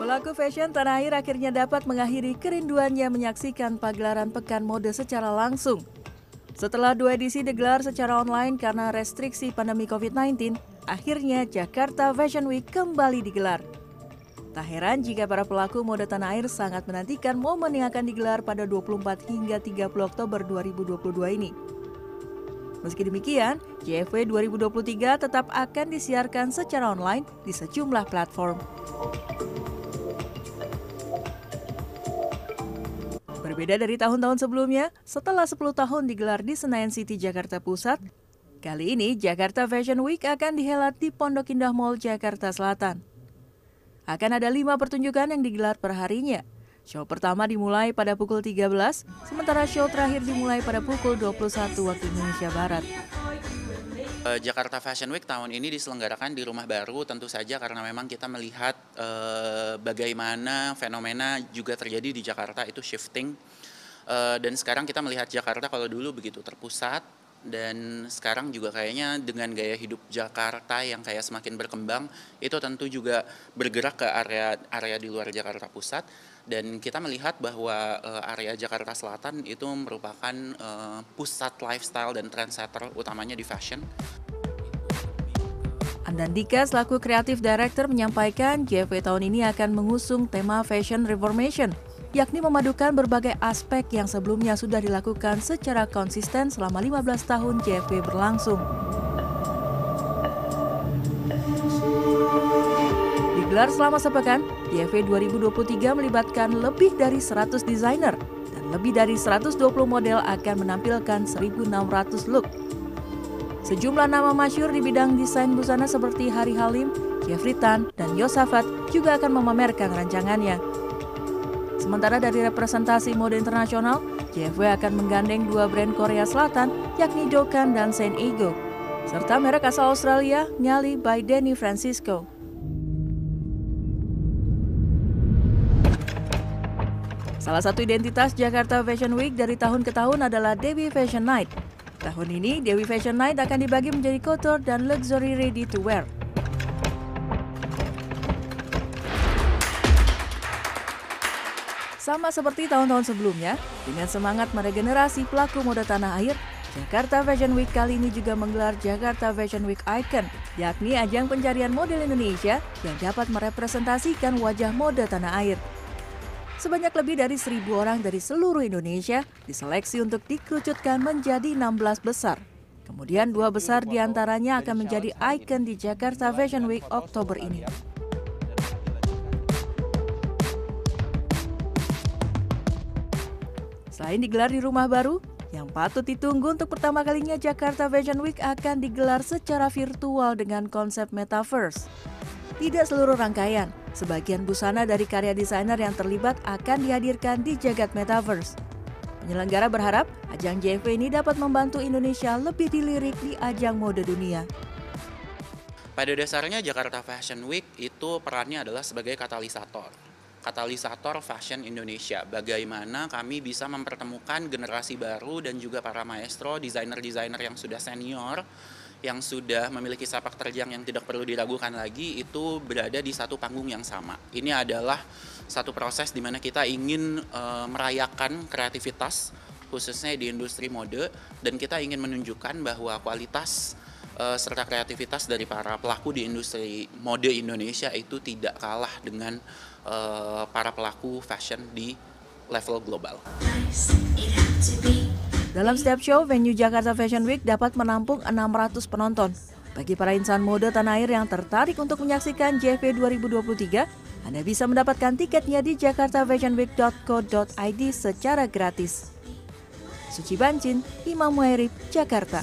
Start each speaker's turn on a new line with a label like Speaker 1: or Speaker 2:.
Speaker 1: Pelaku fashion tanah air akhirnya dapat mengakhiri kerinduannya menyaksikan pagelaran pekan mode secara langsung. Setelah dua edisi digelar secara online karena restriksi pandemi COVID-19, akhirnya Jakarta Fashion Week kembali digelar. Tak heran jika para pelaku mode tanah air sangat menantikan momen yang akan digelar pada 24 hingga 30 Oktober 2022 ini. Meski demikian, JFW 2023 tetap akan disiarkan secara online di sejumlah platform. Berbeda dari tahun-tahun sebelumnya, setelah 10 tahun digelar di Senayan City, Jakarta Pusat, kali ini Jakarta Fashion Week akan dihelat di Pondok Indah Mall, Jakarta Selatan. Akan ada lima pertunjukan yang digelar per harinya. Show pertama dimulai pada pukul 13, sementara show terakhir dimulai pada pukul 21 waktu Indonesia Barat.
Speaker 2: Eh, Jakarta Fashion Week tahun ini diselenggarakan di rumah baru tentu saja karena memang kita melihat eh, bagaimana fenomena juga terjadi di Jakarta itu shifting eh, dan sekarang kita melihat Jakarta kalau dulu begitu terpusat dan sekarang juga kayaknya dengan gaya hidup Jakarta yang kayak semakin berkembang itu tentu juga bergerak ke area area di luar Jakarta Pusat dan kita melihat bahwa area Jakarta Selatan itu merupakan pusat lifestyle dan trendsetter utamanya di fashion.
Speaker 1: Andandika selaku kreatif director menyampaikan JFW tahun ini akan mengusung tema Fashion Reformation yakni memadukan berbagai aspek yang sebelumnya sudah dilakukan secara konsisten selama 15 tahun JFW berlangsung. Digelar selama sepekan, JFW 2023 melibatkan lebih dari 100 desainer dan lebih dari 120 model akan menampilkan 1.600 look. Sejumlah nama masyur di bidang desain busana seperti Hari Halim, Jeffrey Tan, dan Yosafat juga akan memamerkan rancangannya. Sementara dari representasi mode internasional, JFW akan menggandeng dua brand Korea Selatan, yakni Dokan dan Saint Ego, serta merek asal Australia, Nyali by Denny Francisco. Salah satu identitas Jakarta Fashion Week dari tahun ke tahun adalah Dewi Fashion Night. Tahun ini, Dewi Fashion Night akan dibagi menjadi couture dan luxury ready to wear. Sama seperti tahun-tahun sebelumnya, dengan semangat meregenerasi pelaku mode tanah air, Jakarta Fashion Week kali ini juga menggelar Jakarta Fashion Week Icon, yakni ajang pencarian model Indonesia yang dapat merepresentasikan wajah mode tanah air. Sebanyak lebih dari seribu orang dari seluruh Indonesia diseleksi untuk dikerucutkan menjadi 16 besar. Kemudian dua besar di antaranya akan menjadi ikon di Jakarta Fashion Week Oktober ini. Selain digelar di rumah baru, yang patut ditunggu untuk pertama kalinya Jakarta Fashion Week akan digelar secara virtual dengan konsep metaverse. Tidak seluruh rangkaian, sebagian busana dari karya desainer yang terlibat akan dihadirkan di jagat metaverse. Penyelenggara berharap ajang JFW ini dapat membantu Indonesia lebih dilirik di ajang mode dunia.
Speaker 2: Pada dasarnya Jakarta Fashion Week itu perannya adalah sebagai katalisator katalisator fashion Indonesia. Bagaimana kami bisa mempertemukan generasi baru dan juga para maestro, desainer-desainer yang sudah senior, yang sudah memiliki sepak terjang yang tidak perlu diragukan lagi, itu berada di satu panggung yang sama. Ini adalah satu proses di mana kita ingin e, merayakan kreativitas, khususnya di industri mode, dan kita ingin menunjukkan bahwa kualitas e, serta kreativitas dari para pelaku di industri mode Indonesia itu tidak kalah dengan uh, para pelaku fashion di level global.
Speaker 1: Dalam setiap show, venue Jakarta Fashion Week dapat menampung 600 penonton. Bagi para insan mode tanah air yang tertarik untuk menyaksikan JFP 2023, Anda bisa mendapatkan tiketnya di jakartafashionweek.co.id secara gratis. Suci Bancin, Imam Muhairib, Jakarta.